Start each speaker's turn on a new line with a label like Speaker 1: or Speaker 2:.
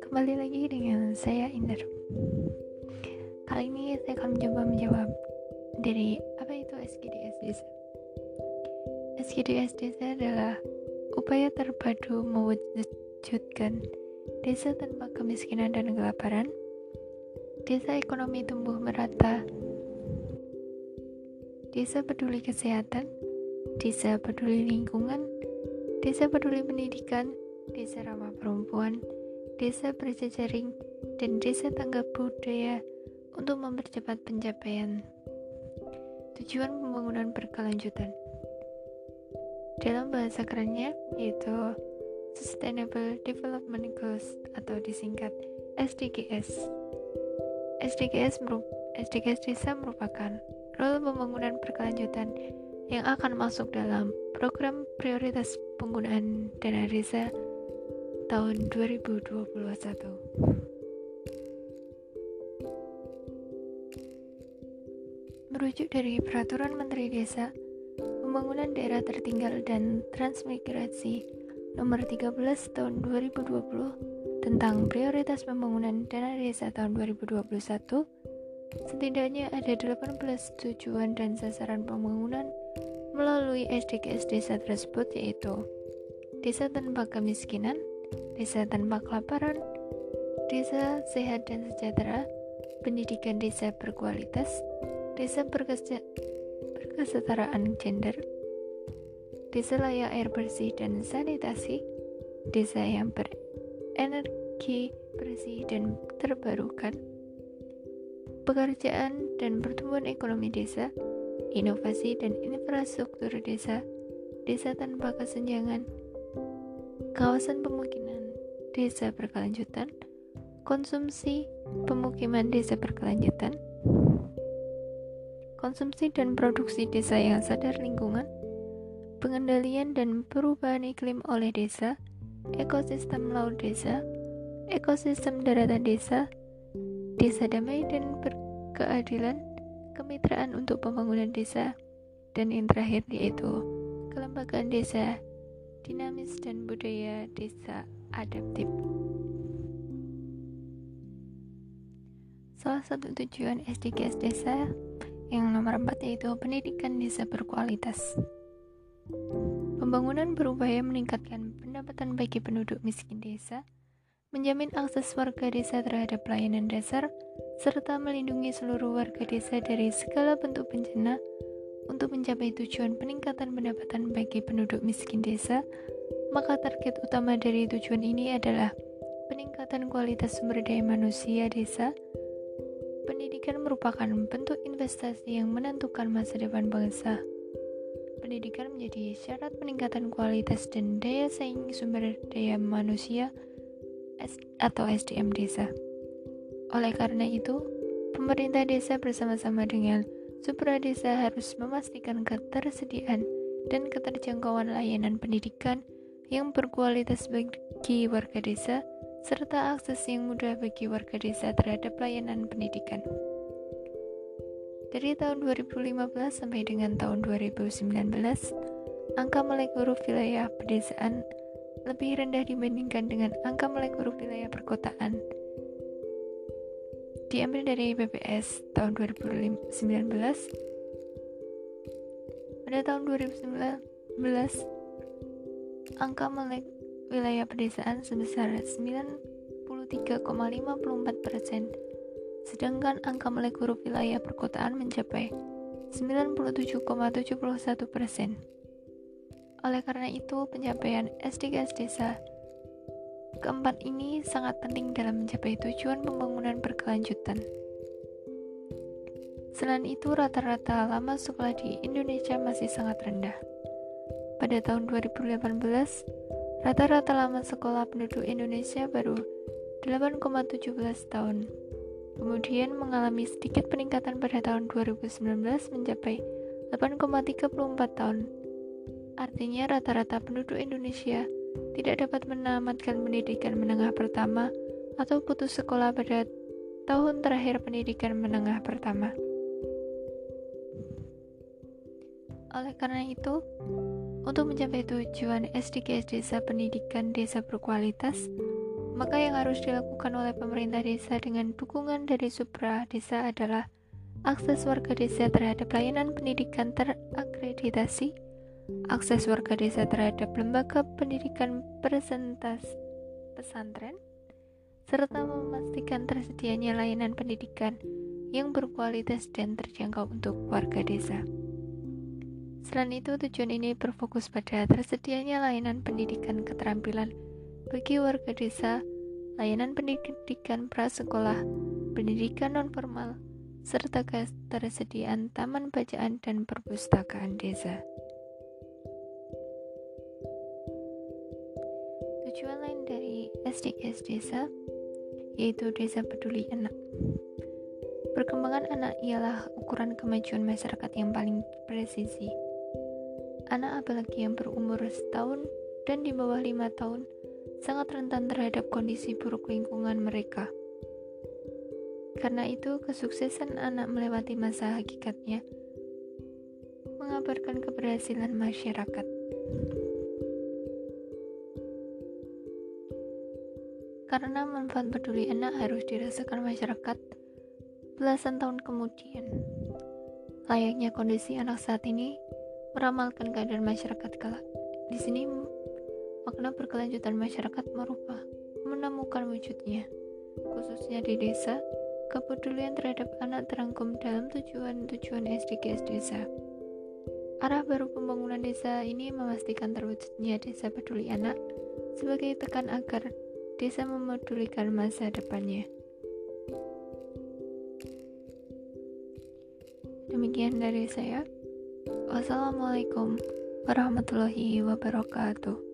Speaker 1: Kembali lagi dengan saya Inder. Kali ini saya akan mencoba menjawab dari apa itu SGDS Desa. SGDS Desa adalah upaya terpadu mewujudkan desa tanpa kemiskinan dan kelaparan, desa ekonomi tumbuh merata, desa peduli kesehatan, desa peduli lingkungan, desa peduli pendidikan, desa ramah perempuan, desa berjejaring, dan desa tanggap budaya untuk mempercepat pencapaian tujuan pembangunan berkelanjutan. Dalam bahasa kerennya yaitu Sustainable Development Goals atau disingkat SDGs. SDGs, SDGs desa merupakan role pembangunan berkelanjutan yang akan masuk dalam program prioritas penggunaan dana desa tahun 2021. Merujuk dari Peraturan Menteri Desa, Pembangunan Daerah Tertinggal dan Transmigrasi Nomor 13 Tahun 2020 tentang Prioritas Pembangunan Dana Desa tahun 2021, setidaknya ada 18 tujuan dan sasaran pembangunan melalui SDGs desa tersebut yaitu Desa tanpa kemiskinan, desa tanpa kelaparan, desa sehat dan sejahtera, pendidikan desa berkualitas, desa berkesetaraan gender, desa layak air bersih dan sanitasi, desa yang berenergi bersih dan terbarukan, pekerjaan dan pertumbuhan ekonomi desa, inovasi dan infrastruktur desa, desa tanpa kesenjangan, kawasan pemukiman desa berkelanjutan, konsumsi pemukiman desa berkelanjutan, konsumsi dan produksi desa yang sadar lingkungan, pengendalian dan perubahan iklim oleh desa, ekosistem laut desa, ekosistem daratan desa, desa damai dan berkeadilan, kemitraan untuk pembangunan desa, dan yang terakhir yaitu kelembagaan desa dinamis dan budaya desa adaptif. Salah satu tujuan SDGs desa yang nomor 4 yaitu pendidikan desa berkualitas. Pembangunan berupaya meningkatkan pendapatan bagi penduduk miskin desa, menjamin akses warga desa terhadap pelayanan dasar, serta melindungi seluruh warga desa dari segala bentuk bencana untuk mencapai tujuan peningkatan pendapatan bagi penduduk miskin desa, maka target utama dari tujuan ini adalah peningkatan kualitas sumber daya manusia desa. Pendidikan merupakan bentuk investasi yang menentukan masa depan bangsa. Pendidikan menjadi syarat peningkatan kualitas dan daya saing sumber daya manusia atau SDM desa. Oleh karena itu, pemerintah desa bersama-sama dengan Supra desa harus memastikan ketersediaan dan keterjangkauan layanan pendidikan yang berkualitas bagi warga desa, serta akses yang mudah bagi warga desa terhadap layanan pendidikan. Dari tahun 2015 sampai dengan tahun 2019, angka melek huruf wilayah pedesaan lebih rendah dibandingkan dengan angka melek huruf wilayah perkotaan diambil dari BPS tahun 2019 pada tahun 2019 angka melek wilayah pedesaan sebesar 93,54 persen sedangkan angka melek huruf wilayah perkotaan mencapai 97,71 persen. Oleh karena itu pencapaian SDGs desa Keempat ini sangat penting dalam mencapai tujuan pembangunan berkelanjutan. Selain itu, rata-rata lama sekolah di Indonesia masih sangat rendah. Pada tahun 2018, rata-rata lama sekolah penduduk Indonesia baru 8,17 tahun. Kemudian mengalami sedikit peningkatan pada tahun 2019 mencapai 8,34 tahun. Artinya rata-rata penduduk Indonesia tidak dapat menamatkan pendidikan menengah pertama atau putus sekolah pada tahun terakhir pendidikan menengah pertama. Oleh karena itu, untuk mencapai tujuan SDGs Desa Pendidikan Desa Berkualitas, maka yang harus dilakukan oleh pemerintah desa dengan dukungan dari Supra Desa adalah akses warga desa terhadap layanan pendidikan terakreditasi, akses warga desa terhadap lembaga pendidikan presentas pesantren, serta memastikan tersedianya layanan pendidikan yang berkualitas dan terjangkau untuk warga desa. Selain itu, tujuan ini berfokus pada tersedianya layanan pendidikan keterampilan bagi warga desa, layanan pendidikan prasekolah, pendidikan nonformal, serta ketersediaan taman bacaan dan perpustakaan desa. Tujuan lain dari SDGs desa yaitu Desa Peduli Anak. Perkembangan anak ialah ukuran kemajuan masyarakat yang paling presisi. Anak apalagi yang berumur setahun dan di bawah lima tahun sangat rentan terhadap kondisi buruk lingkungan mereka. Karena itu, kesuksesan anak melewati masa hakikatnya mengabarkan keberhasilan masyarakat. Karena manfaat peduli anak harus dirasakan masyarakat belasan tahun kemudian. Layaknya kondisi anak saat ini meramalkan keadaan masyarakat kelak. Di sini makna berkelanjutan masyarakat merubah, menemukan wujudnya, khususnya di desa. Kepedulian terhadap anak terangkum dalam tujuan-tujuan SDGs desa. Arah baru pembangunan desa ini memastikan terwujudnya desa peduli anak sebagai tekan agar desa memedulikan masa depannya. Demikian dari saya. Wassalamualaikum warahmatullahi wabarakatuh.